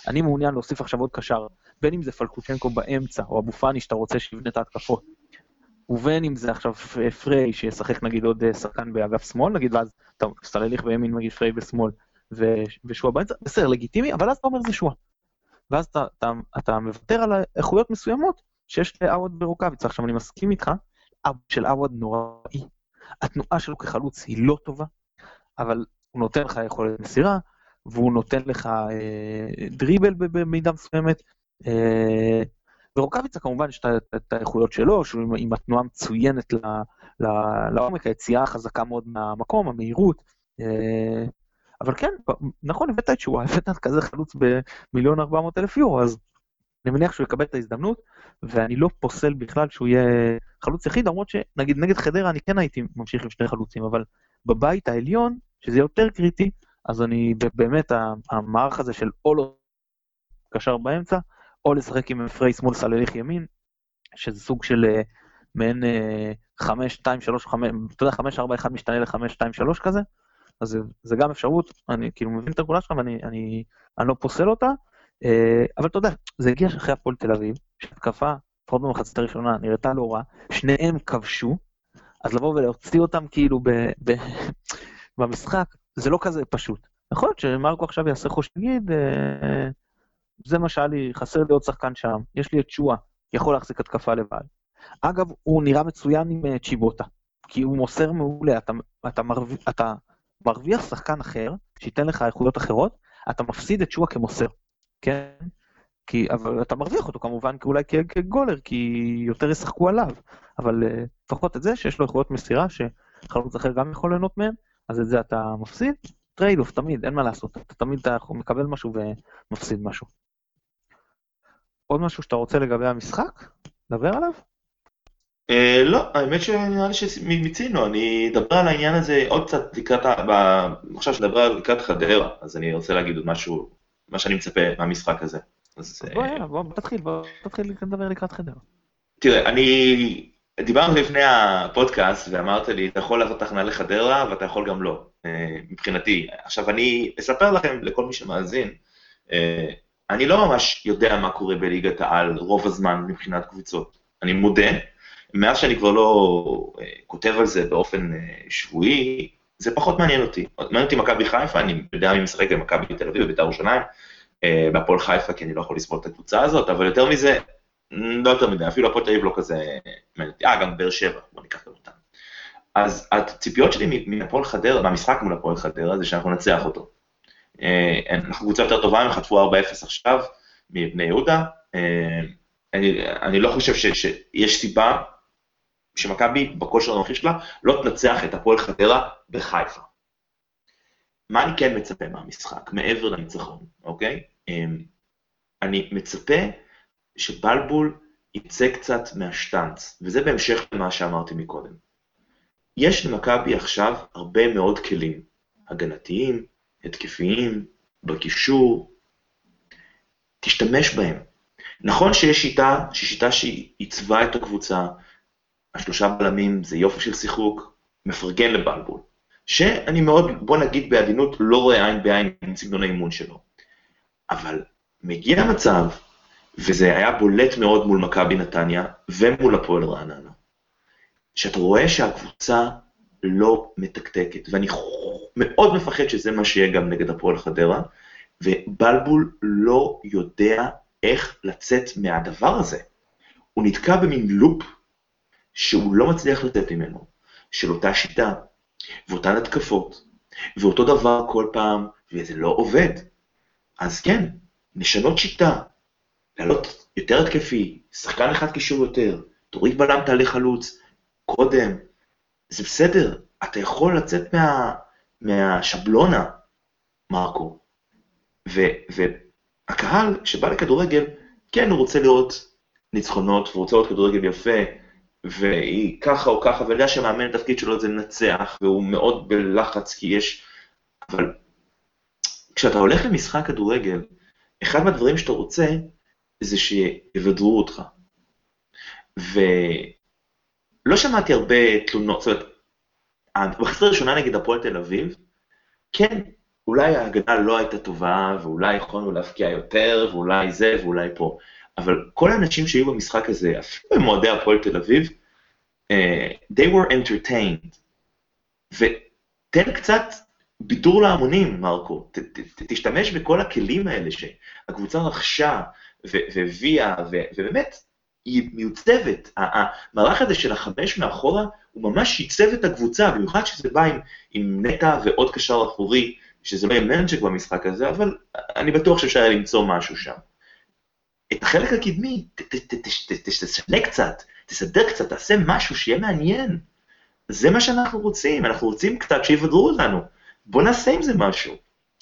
אני מעוניין להוסיף עכשיו עוד קשר, בין אם זה פלקוצ'נקו באמצע, או אבו פאני שאתה רוצה שיבנה את ההתקפות, ובין אם זה עכשיו פריי שישחק נגיד עוד אה, שחקן באגף שמאל, נגיד, ואז אתה סלליך בימין נגיד פריי בשמאל ושועה באמצע, בסדר, לגיטימי, אבל אז אתה אומר זה שועה. ואז אתה, אתה, אתה מוותר על איכויות מסוימות שיש לעווד ברוקאביץ. עכשיו אני מסכים איתך, של עווד נוראי. התנועה שלו כחלוץ היא לא טובה, אבל הוא נותן לך יכולת מסירה, והוא נותן לך אה, דריבל במידה מסוימת. אה, ורוקאביצה כמובן יש את האיכויות שלו, שהוא עם התנועה מצוינת לעומק, היציאה החזקה מאוד מהמקום, המהירות. אה, אבל כן, נכון, הבאת את שואה, הבאת כזה חלוץ במיליון ארבע מאות אלף יורו, אז אני מניח שהוא יקבל את ההזדמנות, ואני לא פוסל בכלל שהוא יהיה חלוץ יחיד, למרות שנגיד נגד חדרה אני כן הייתי ממשיך עם שני חלוצים, אבל בבית העליון, שזה יותר קריטי, אז אני באמת, המערך הזה של אולו קשר באמצע, או לשחק עם פריי שמאל סלליך ימין, שזה סוג של uh, מעין 5, 2, 3, 5, אתה יודע, 5, 4, 1 משתנה ל-5, 2, 3 כזה, אז זה, גם אפשרות, אני כאילו מבין את הגולה שלך ואני אני, אני לא פוסל אותה, uh, אבל אתה יודע, זה הגיע אחרי הפועל תל אביב, שהתקפה, לפחות במחצית הראשונה, נראתה לא רע, שניהם כבשו, אז לבוא ולהוציא אותם כאילו ב, ב, במשחק, זה לא כזה פשוט. יכול להיות שמרקו עכשיו יעשה חוש, נגיד, uh, זה מה שהיה לי, חסר לי עוד שחקן שם. יש לי את שואה, יכול להחזיק התקפה לבד. אגב, הוא נראה מצוין עם אה, צ'יבוטה, כי הוא מוסר מעולה, אתה, אתה, מרוויח, אתה מרוויח שחקן אחר, שייתן לך איכויות אחרות, אתה מפסיד את שועה כמוסר, כן? כי, אבל אתה מרוויח אותו כמובן אולי כגולר, כי יותר ישחקו עליו, אבל אה, לפחות את זה שיש לו איכויות מסירה, שחלוץ אחר גם יכול ליהנות מהם, אז את זה אתה מפסיד. trade off, תמיד, אין מה לעשות, אתה תמיד אתה מקבל משהו ומפסיד משהו. עוד משהו שאתה רוצה לגבי המשחק? דבר עליו? Uh, לא, האמת שנראה לי שמיצינו, אני אדבר על העניין הזה עוד קצת לקראת. עכשיו שנדבר על לקראת חדרה, אז אני רוצה להגיד עוד משהו, מה שאני מצפה מהמשחק הזה. אז בוא, יאללה, בוא תתחיל, בוא תתחיל לדבר לקראת חדרה. תראה, אני, דיברנו לפני הפודקאסט ואמרת לי, אתה יכול לעשות תחנה לחדרה ואתה יכול גם לא, אה, מבחינתי. עכשיו, אני אספר לכם, לכל מי שמאזין, אה, אני לא ממש יודע מה קורה בליגת העל רוב הזמן מבחינת קבוצות. אני מודה, מאז שאני כבר לא uh, כותב על זה באופן uh, שבועי, זה פחות מעניין אותי. מעניין אותי מכבי חיפה, אני יודע מי משחק במכבי תל אביב, בבית"ר ירושלים, uh, בהפועל חיפה, כי אני לא יכול לסבול את הקבוצה הזאת, אבל יותר מזה, לא יותר מדי, אפילו הפועל תל אביב לא כזה מעניין אותי. אה, גם באר שבע, בוא ניקח גם אותם. אז הציפיות שלי מהפועל חדרה, מהמשחק מול הפועל חדרה, זה שאנחנו נצח אותו. אה, אנחנו קבוצה יותר טובה, הם חטפו 4-0 עכשיו מבני יהודה. אה, אני, אני לא חושב ש, שיש סיבה שמכבי, בכושר הנוכחי שלה, לא תנצח את הפועל חדרה בחיפה. מה אני כן מצפה מהמשחק, מעבר לניצחון, אוקיי? אה, אני מצפה שבלבול יצא קצת מהשטאנץ, וזה בהמשך למה שאמרתי מקודם. יש למכבי עכשיו הרבה מאוד כלים, הגנתיים, התקפיים, בקישור, תשתמש בהם. נכון שיש שיטה, שיטה שהיא עיצבה את הקבוצה, השלושה בלמים זה יופי של שיחוק, מפרגן לבלבול, שאני מאוד, בוא נגיד בעדינות, לא רואה עין בעין עם סגנון האימון שלו. אבל מגיע מצב, וזה היה בולט מאוד מול מכבי נתניה ומול הפועל רעננה, שאתה רואה שהקבוצה לא מתקתקת, ואני מאוד מפחד שזה מה שיהיה גם נגד הפועל חדרה, ובלבול לא יודע איך לצאת מהדבר הזה. הוא נתקע במין לופ שהוא לא מצליח לצאת ממנו, של אותה שיטה, ואותן התקפות, ואותו דבר כל פעם, וזה לא עובד. אז כן, נשנות שיטה, לעלות יותר התקפי, שחקן אחד קישור יותר, תוריד בלם תעלה חלוץ, קודם, זה בסדר, אתה יכול לצאת מה, מהשבלונה, מרקו. ו, והקהל, שבא לכדורגל, כן, הוא רוצה לראות ניצחונות, והוא רוצה לראות כדורגל יפה, והיא ככה או ככה, ויודע שהמאמן התפקיד שלו זה לנצח, והוא מאוד בלחץ כי יש... אבל כשאתה הולך למשחק כדורגל, אחד מהדברים שאתה רוצה זה שיבדרו אותך. ולא שמעתי הרבה תלונות, זאת אומרת, במחצית הראשונה נגד הפועל תל אביב, כן, אולי ההגנה לא הייתה טובה, ואולי יכולנו להפקיע יותר, ואולי זה, ואולי פה. אבל כל האנשים שהיו במשחק הזה, אפילו במועדי הפועל תל אביב, uh, they were entertained. ותן קצת בידור להמונים, מרקו. ת, ת, ת, תשתמש בכל הכלים האלה שהקבוצה רכשה והביאה, ובאמת, היא מיוצבת. המערך הזה של החמש מאחורה, הוא ממש ייצב את הקבוצה, במיוחד שזה בא עם, עם נטע ועוד קשר אחורי, שזה לא יהיה מנג'ק במשחק הזה, אבל אני בטוח שאפשר היה למצוא משהו שם. את החלק הקדמי, תשנה קצת, תסדר קצת, תעשה משהו שיהיה מעניין. זה מה שאנחנו רוצים, אנחנו רוצים קצת שיוודרו אותנו. בוא נעשה עם זה משהו.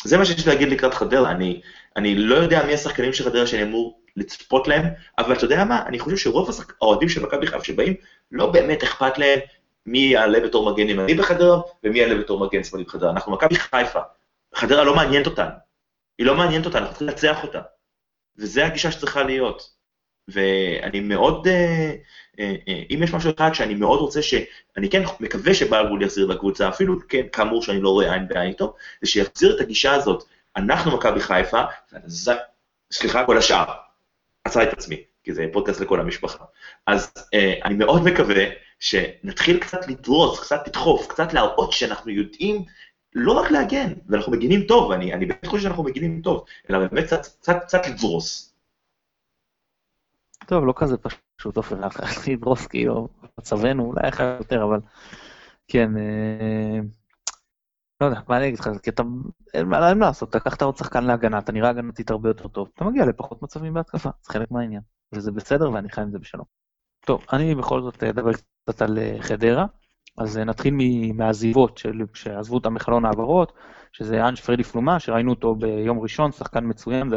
זה מה שיש להגיד לקראת חדרה, אני, אני לא יודע מי השחקנים של חדרה שאני אמור לצפות להם, אבל אתה יודע מה, אני חושב שרוב האוהדים של מכבי חיפה שבאים, לא באמת אכפת להם מי יעלה בתור מגן ימני בחדרה, ומי יעלה בתור מגן שמאלי בחדרה. אנחנו מכבי חיפה, חדרה לא מעניינת אותנו. היא לא מעניינת אותנו, אנחנו צריכים לנצח אותה. וזו הגישה שצריכה להיות. ואני מאוד, אה, אה, אה, אם יש משהו אחד שאני מאוד רוצה, שאני כן מקווה שבלבול יחזיר לקבוצה, אפילו כן, כאמור שאני לא רואה עין בעין איתו, זה שיחזיר את הגישה הזאת, אנחנו מכבי חיפה, סליחה, כל השאר. עצרה את עצמי, כי זה פודקאסט לכל המשפחה. אז אני מאוד מקווה שנתחיל קצת לדרוס, קצת לדחוף, קצת להראות שאנחנו יודעים לא רק להגן, ואנחנו מגינים טוב, אני, אני באמת חושב שאנחנו מגינים טוב, אלא באמת קצת, קצת, קצת לדרוס. טוב, לא כזה פשוט, עופר, לדרוס כאילו, מצבנו אולי אחד יותר, אבל כן, אה, לא יודע, מה אני אגיד לך, כי אתה, אין מה לעשות, אתה לקחת עוד שחקן להגנה, אתה נראה הגנתית הרבה יותר טוב, אתה מגיע לפחות מצבים בהתקפה, זה חלק מהעניין, וזה בסדר ואני חי עם זה בשלום. טוב, אני בכל זאת אדבר קצת על אה, חדרה. אז נתחיל מהעזיבות של, שעזבו אותם מחלון העברות, שזה אנש פרדי פלומה, שראינו אותו ביום ראשון, שחקן מצוין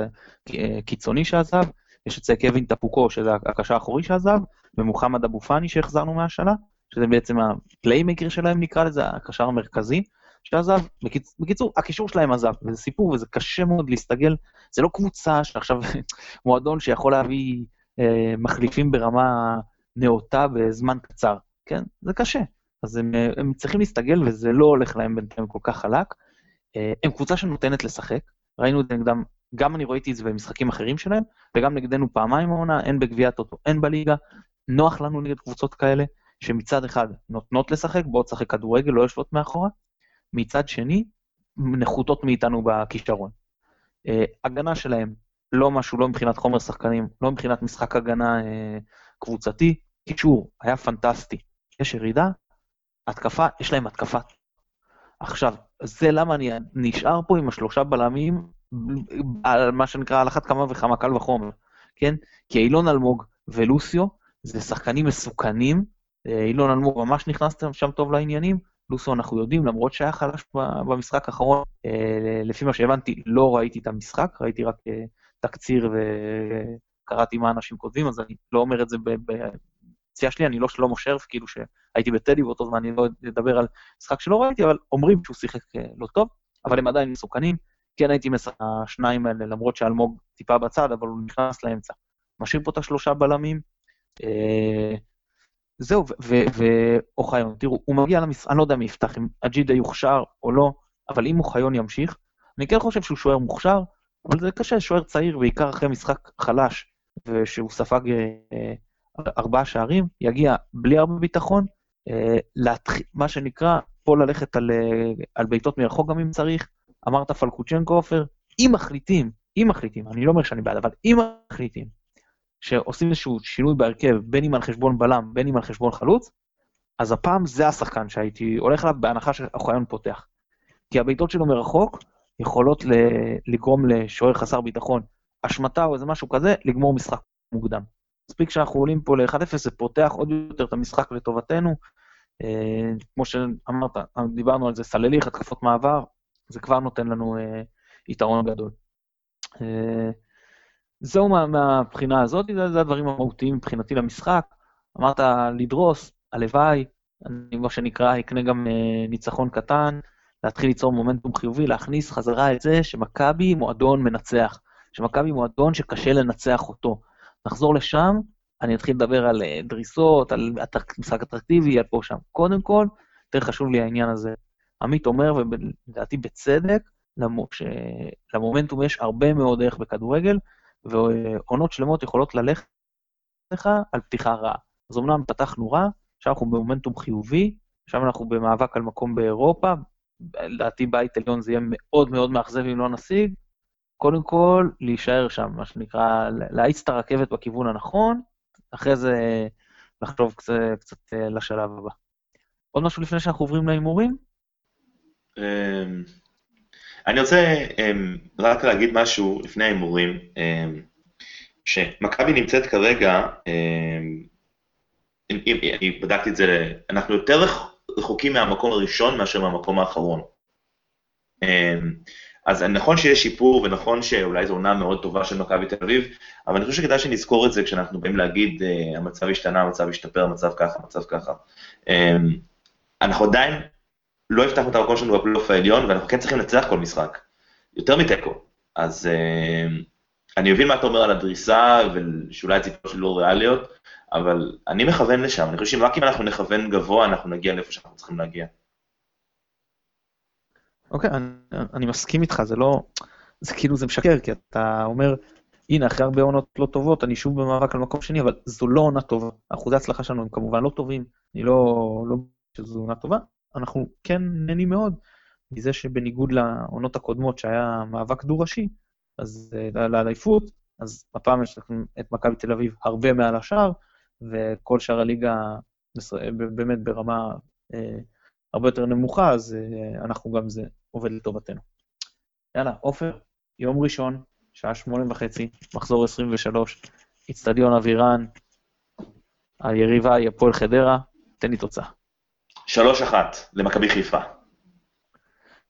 וקיצוני שעזב, יש את זה קווין טפוקו, שזה הקשר האחורי שעזב, ומוחמד אבו פאני שהחזרנו מהשנה, שזה בעצם הפליימקר שלהם נקרא לזה, הקשר המרכזי שעזב. בקיצ... בקיצור, הקישור שלהם עזב, וזה סיפור וזה קשה מאוד להסתגל, זה לא קבוצה שעכשיו מועדון שיכול להביא אה, מחליפים ברמה נאותה בזמן קצר, כן? זה קשה. אז הם, הם צריכים להסתגל, וזה לא הולך להם בינתיים כל כך חלק. אה, הם קבוצה שנותנת לשחק, ראינו את זה נגדם, גם אני ראיתי את זה במשחקים אחרים שלהם, וגם נגדנו פעמיים העונה, הן בגביע הטוטו, הן בליגה. נוח לנו נגד קבוצות כאלה, שמצד אחד נותנות לשחק, בואו תשחק כדורגל, לא יושבות מאחורה, מצד שני, נחותות מאיתנו בכישרון. אה, הגנה שלהם, לא משהו, לא מבחינת חומר שחקנים, לא מבחינת משחק הגנה אה, קבוצתי, קישור, היה פנטסטי. יש ירידה, התקפה, יש להם התקפה. עכשיו, זה למה אני נשאר פה עם השלושה בלמים, על מה שנקרא על אחת כמה וכמה קל וחומר, כן? כי אילון אלמוג ולוסיו זה שחקנים מסוכנים, אה, אילון אלמוג ממש נכנס שם טוב לעניינים, לוסיו אנחנו יודעים, למרות שהיה חלש במשחק האחרון, אה, לפי מה שהבנתי, לא ראיתי את המשחק, ראיתי רק אה, תקציר וקראתי מה אנשים כותבים, אז אני לא אומר את זה הפציעה שלי, אני לא שלמה שרף, כאילו שהייתי בטדי באותו זמן, אני לא אדבר על משחק שלא ראיתי, אבל אומרים שהוא שיחק אה, לא טוב, אבל הם עדיין מסוכנים. כן הייתי משחק השניים האלה, למרות שאלמוג טיפה בצד, אבל הוא נכנס לאמצע. משאיר פה את השלושה בלמים. זהו, ואוחיון, תראו, הוא מגיע למשחק, אני לא יודע מי יפתח, אם אג'ידה יוכשר או לא, אבל אם אוחיון ימשיך, אני כן חושב שהוא שוער מוכשר, אבל זה קשה, שוער צעיר, בעיקר אחרי משחק חלש, ושהוא ספג אה, ארבעה שערים, יגיע בלי הרבה ביטחון, אה. מה שנקרא, פה ללכת על, אה, על בעיטות מרחוק גם אם צריך. אמרת פלקוצ'נקו עופר, אם מחליטים, אם מחליטים, אני לא אומר שאני בעד, אבל אם מחליטים, שעושים איזשהו שינוי בהרכב, בין אם על חשבון בלם, בין אם על חשבון חלוץ, אז הפעם זה השחקן שהייתי הולך אליו בהנחה שאוחיון פותח. כי הבעיטות שלו מרחוק יכולות לגרום לשוער חסר ביטחון, השמטה או איזה משהו כזה, לגמור משחק מוקדם. מספיק שאנחנו עולים פה ל-1-0, זה פותח עוד יותר את המשחק לטובתנו. אה, כמו שאמרת, דיברנו על זה, סלליך, התקפות מעבר, זה כבר נותן לנו אה, יתרון גדול. אה, זהו מה, מהבחינה הזאת, זה, זה הדברים המהותיים מבחינתי למשחק. אמרת לדרוס, הלוואי, אני מה שנקרא, אקנה גם אה, ניצחון קטן, להתחיל ליצור מומנטום חיובי, להכניס חזרה את זה שמכבי מועדון מנצח, שמכבי מועדון שקשה לנצח אותו. נחזור לשם, אני אתחיל לדבר על אה, דריסות, על משחק אטרקטיבי, על פה שם. קודם כל, יותר חשוב לי העניין הזה. עמית אומר, ולדעתי בצדק, למומנטום יש הרבה מאוד ערך בכדורגל, ועונות שלמות יכולות ללכת לך על פתיחה רעה. אז אמנם פתחנו רע, עכשיו אנחנו במומנטום חיובי, עכשיו אנחנו במאבק על מקום באירופה, לדעתי בית עליון זה יהיה מאוד מאוד מאכזב אם לא נשיג. קודם כל, להישאר שם, מה שנקרא, להאיץ את הרכבת בכיוון הנכון, אחרי זה לחשוב קצת, קצת אה, לשלב הבא. עוד משהו לפני שאנחנו עוברים להימורים? אני רוצה אמ, רק להגיד משהו לפני ההימורים, אמ, שמכבי נמצאת כרגע, אני בדקתי את זה, אנחנו יותר רחוקים מהמקום הראשון מאשר מהמקום האחרון. אז נכון שיש שיפור ונכון שאולי זו עונה מאוד טובה של מכבי תל אביב, אבל אני חושב שכדאי שנזכור את זה כשאנחנו באים להגיד uh, המצב השתנה, המצב השתפר, המצב ככה, המצב ככה. Um, אנחנו עדיין לא הבטחנו את המקום שלנו בפלייאוף העליון, ואנחנו כן צריכים לנצח כל משחק, יותר מתיקו. אז uh, אני מבין מה אתה אומר על הדריסה, ושאולי הציפיות שלי לא ריאליות, אבל אני מכוון לשם, אני חושב שרק אם אנחנו נכוון גבוה, אנחנו נגיע לאיפה שאנחנו צריכים להגיע. אוקיי, אני, אני מסכים איתך, זה לא... זה כאילו, זה משקר, כי אתה אומר, הנה, אחרי הרבה עונות לא טובות, אני שוב במאבק על מקום שני, אבל זו לא עונה טובה. אחוזי ההצלחה שלנו הם כמובן לא טובים, אני לא... לא שזו עונה טובה, אנחנו כן נהנים מאוד מזה שבניגוד לעונות הקודמות, שהיה מאבק דו-ראשי, אז אה, לאליפות, אז הפעם יש לכם את מכבי תל אביב הרבה מעל השאר, וכל שאר הליגה באמת ברמה אה, הרבה יותר נמוכה, אז אה, אנחנו גם זה עובד לטובתנו. יאללה, עופר, יום ראשון, שעה שמונה וחצי, מחזור 23, אצטדיון אבירן, היריבה היא הפועל חדרה, תן לי תוצאה. שלוש אחת למכבי חיפה.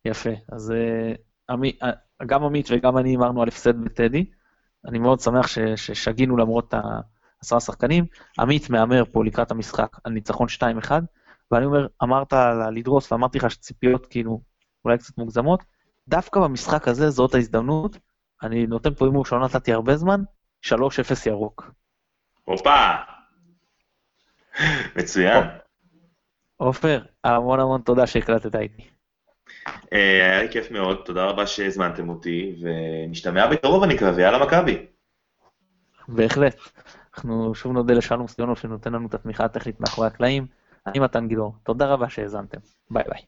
יפה, אז אה, עמי, אה, גם עמית וגם אני אמרנו על הפסד בטדי. אני מאוד שמח ש, ששגינו למרות העשרה שחקנים. עמית מהמר פה לקראת המשחק על ניצחון 2-1, ואני אומר, אמרת לדרוס ואמרתי לך שציפיות כאילו אולי קצת מוגזמות, דווקא במשחק הזה זאת ההזדמנות, אני נותן פה הימור שלא נתתי הרבה זמן, 3-0 ירוק. הופה! מצוין. עופר, המון המון תודה שהקלטת איתי. אה, היה לי כיף מאוד, תודה רבה שהזמנתם אותי, ונשתמע בקרוב אני מקווה, יאללה מכבי. בהחלט. אנחנו שוב נודה לשלום סיונוב שנותן לנו את התמיכה הטכנית מאחורי הקלעים. אני מתן גילאור, תודה רבה שהאזנתם. ביי ביי.